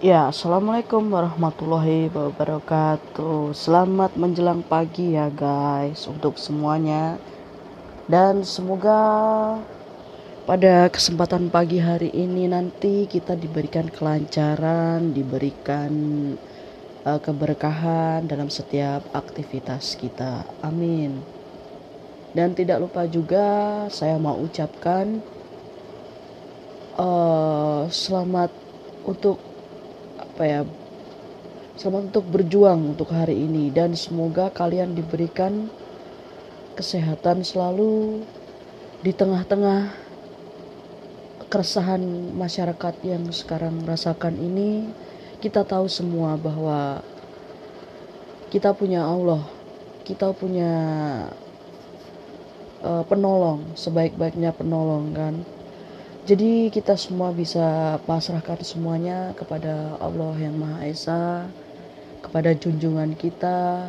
Ya, assalamualaikum warahmatullahi wabarakatuh. Selamat menjelang pagi ya, guys, untuk semuanya, dan semoga pada kesempatan pagi hari ini nanti kita diberikan kelancaran, diberikan uh, keberkahan dalam setiap aktivitas kita. Amin. Dan tidak lupa juga saya mau ucapkan uh, selamat untuk apa ya selamat untuk berjuang untuk hari ini. Dan semoga kalian diberikan kesehatan selalu di tengah-tengah keresahan masyarakat yang sekarang rasakan ini. Kita tahu semua bahwa kita punya Allah kita punya uh, penolong sebaik-baiknya penolong kan jadi kita semua bisa pasrahkan semuanya kepada Allah yang Maha Esa, kepada junjungan kita,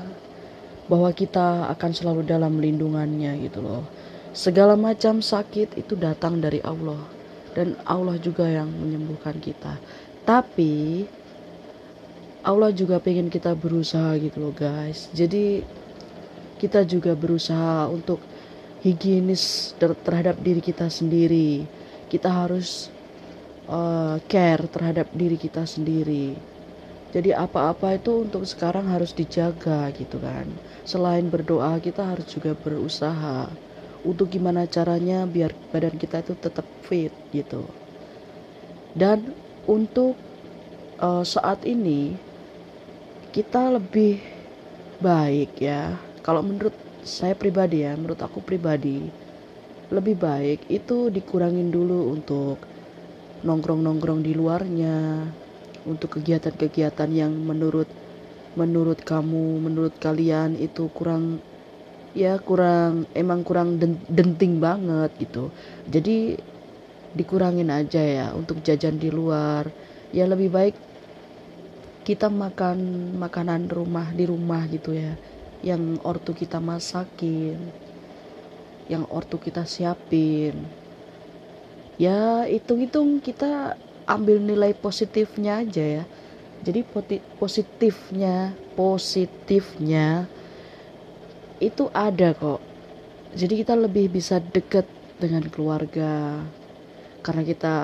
bahwa kita akan selalu dalam lindungannya gitu loh. Segala macam sakit itu datang dari Allah dan Allah juga yang menyembuhkan kita. Tapi Allah juga pengen kita berusaha gitu loh guys. Jadi kita juga berusaha untuk higienis terhadap diri kita sendiri kita harus uh, care terhadap diri kita sendiri. Jadi apa-apa itu untuk sekarang harus dijaga gitu kan. Selain berdoa kita harus juga berusaha untuk gimana caranya biar badan kita itu tetap fit gitu. Dan untuk uh, saat ini kita lebih baik ya. Kalau menurut saya pribadi ya, menurut aku pribadi lebih baik itu dikurangin dulu untuk nongkrong-nongkrong di luarnya untuk kegiatan-kegiatan yang menurut menurut kamu menurut kalian itu kurang ya kurang emang kurang denting banget gitu. Jadi dikurangin aja ya untuk jajan di luar. Ya lebih baik kita makan makanan rumah di rumah gitu ya yang ortu kita masakin yang ortu kita siapin. Ya hitung-hitung kita ambil nilai positifnya aja ya. Jadi positifnya positifnya itu ada kok. Jadi kita lebih bisa deket dengan keluarga karena kita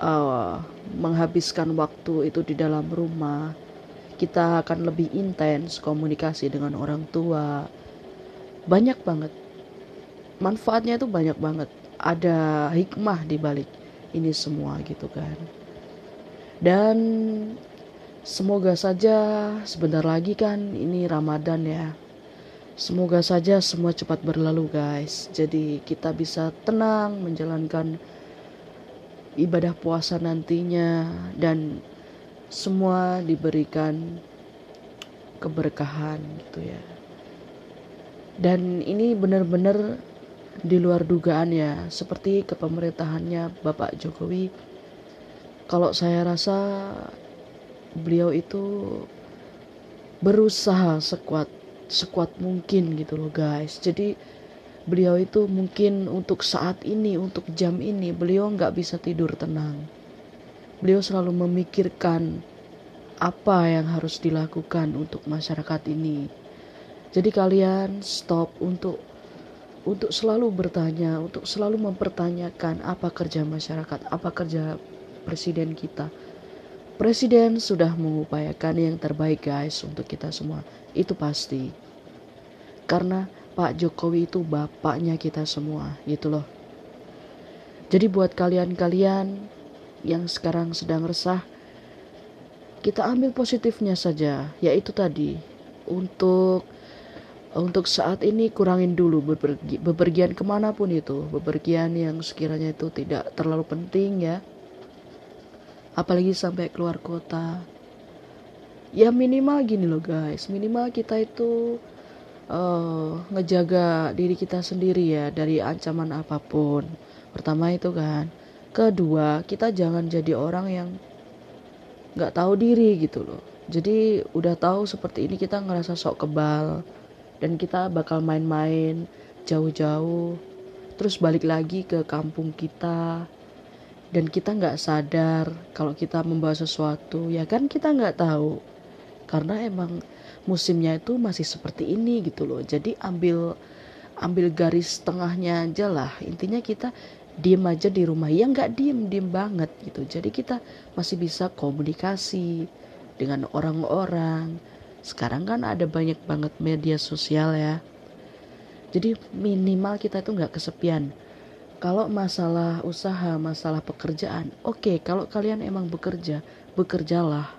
uh, menghabiskan waktu itu di dalam rumah. Kita akan lebih intens komunikasi dengan orang tua banyak banget. Manfaatnya itu banyak banget. Ada hikmah di balik ini semua gitu kan. Dan semoga saja sebentar lagi kan ini Ramadan ya. Semoga saja semua cepat berlalu guys. Jadi kita bisa tenang menjalankan ibadah puasa nantinya dan semua diberikan keberkahan gitu ya dan ini benar-benar di luar dugaan ya seperti kepemerintahannya Bapak Jokowi. Kalau saya rasa beliau itu berusaha sekuat sekuat mungkin gitu loh guys. Jadi beliau itu mungkin untuk saat ini untuk jam ini beliau nggak bisa tidur tenang. Beliau selalu memikirkan apa yang harus dilakukan untuk masyarakat ini jadi kalian stop untuk untuk selalu bertanya, untuk selalu mempertanyakan apa kerja masyarakat, apa kerja presiden kita. Presiden sudah mengupayakan yang terbaik guys untuk kita semua. Itu pasti. Karena Pak Jokowi itu bapaknya kita semua, gitu loh. Jadi buat kalian-kalian yang sekarang sedang resah, kita ambil positifnya saja, yaitu tadi untuk untuk saat ini kurangin dulu bepergi, bepergian ke mana pun itu. Bepergian yang sekiranya itu tidak terlalu penting ya. Apalagi sampai keluar kota. Ya minimal gini loh guys. Minimal kita itu uh, ngejaga diri kita sendiri ya dari ancaman apa pun. Pertama itu kan. Kedua kita jangan jadi orang yang nggak tahu diri gitu loh. Jadi udah tahu seperti ini kita ngerasa sok kebal dan kita bakal main-main jauh-jauh. Terus balik lagi ke kampung kita. Dan kita nggak sadar kalau kita membawa sesuatu. Ya kan kita nggak tahu. Karena emang musimnya itu masih seperti ini gitu loh. Jadi ambil ambil garis tengahnya aja lah. Intinya kita diem aja di rumah. Ya nggak diem diem banget gitu. Jadi kita masih bisa komunikasi dengan orang-orang sekarang kan ada banyak banget media sosial ya jadi minimal kita itu nggak kesepian kalau masalah usaha, masalah pekerjaan, oke, okay, kalau kalian emang bekerja, bekerjalah.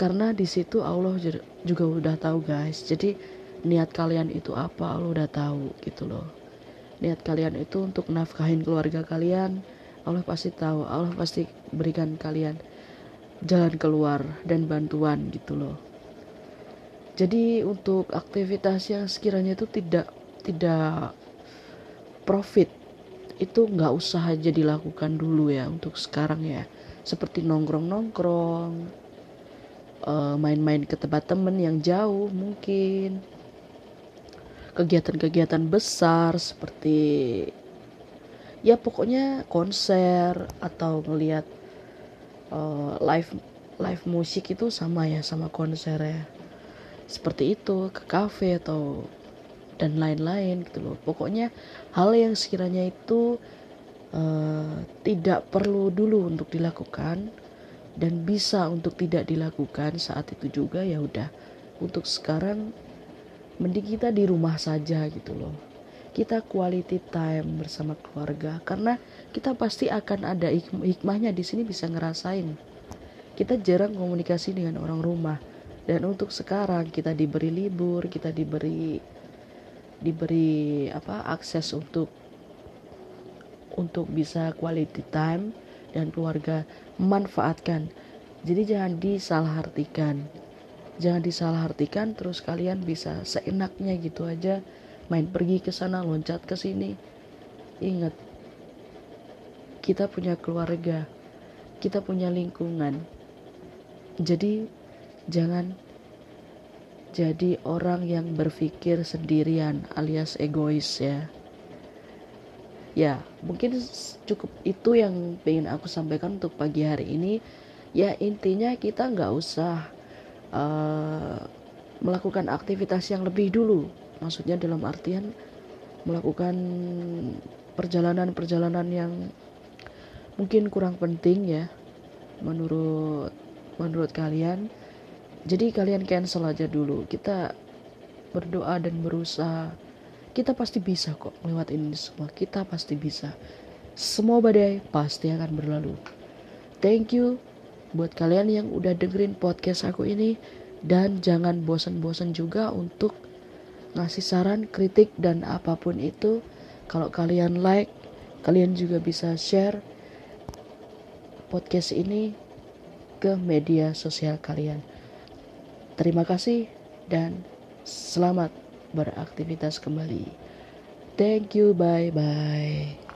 Karena di situ Allah juga udah tahu, guys. Jadi niat kalian itu apa, Allah udah tahu gitu loh. Niat kalian itu untuk nafkahin keluarga kalian, Allah pasti tahu, Allah pasti berikan kalian jalan keluar dan bantuan gitu loh. Jadi untuk aktivitas yang sekiranya itu tidak tidak profit itu nggak usah aja dilakukan dulu ya untuk sekarang ya. Seperti nongkrong-nongkrong uh, main-main ke tempat temen yang jauh mungkin. Kegiatan-kegiatan besar seperti ya pokoknya konser atau melihat uh, live live musik itu sama ya sama konser ya seperti itu ke kafe atau dan lain-lain gitu loh. Pokoknya hal yang sekiranya itu uh, tidak perlu dulu untuk dilakukan dan bisa untuk tidak dilakukan saat itu juga ya udah. Untuk sekarang mending kita di rumah saja gitu loh. Kita quality time bersama keluarga karena kita pasti akan ada hikmahnya di sini bisa ngerasain. Kita jarang komunikasi dengan orang rumah dan untuk sekarang kita diberi libur kita diberi diberi apa akses untuk untuk bisa quality time dan keluarga memanfaatkan jadi jangan disalahartikan. Jangan disalahartikan terus kalian bisa seenaknya gitu aja. Main pergi ke sana loncat ke sini. Ingat kita punya keluarga kita punya lingkungan. Jadi jangan jadi orang yang berpikir sendirian alias egois ya. Ya mungkin cukup itu yang pengen aku sampaikan untuk pagi hari ini. Ya intinya kita nggak usah uh, melakukan aktivitas yang lebih dulu. Maksudnya dalam artian melakukan perjalanan-perjalanan yang mungkin kurang penting ya menurut menurut kalian jadi kalian cancel aja dulu. Kita berdoa dan berusaha. Kita pasti bisa kok melewati ini semua. Kita pasti bisa. Semua badai pasti akan berlalu. Thank you buat kalian yang udah dengerin podcast aku ini. Dan jangan bosan-bosan juga untuk ngasih saran, kritik dan apa pun itu. Kalau kalian like kalian juga bisa share podcast ini ke media sosial kalian Terima kasih dan selamat beraktivitas kembali. Thank you, bye bye.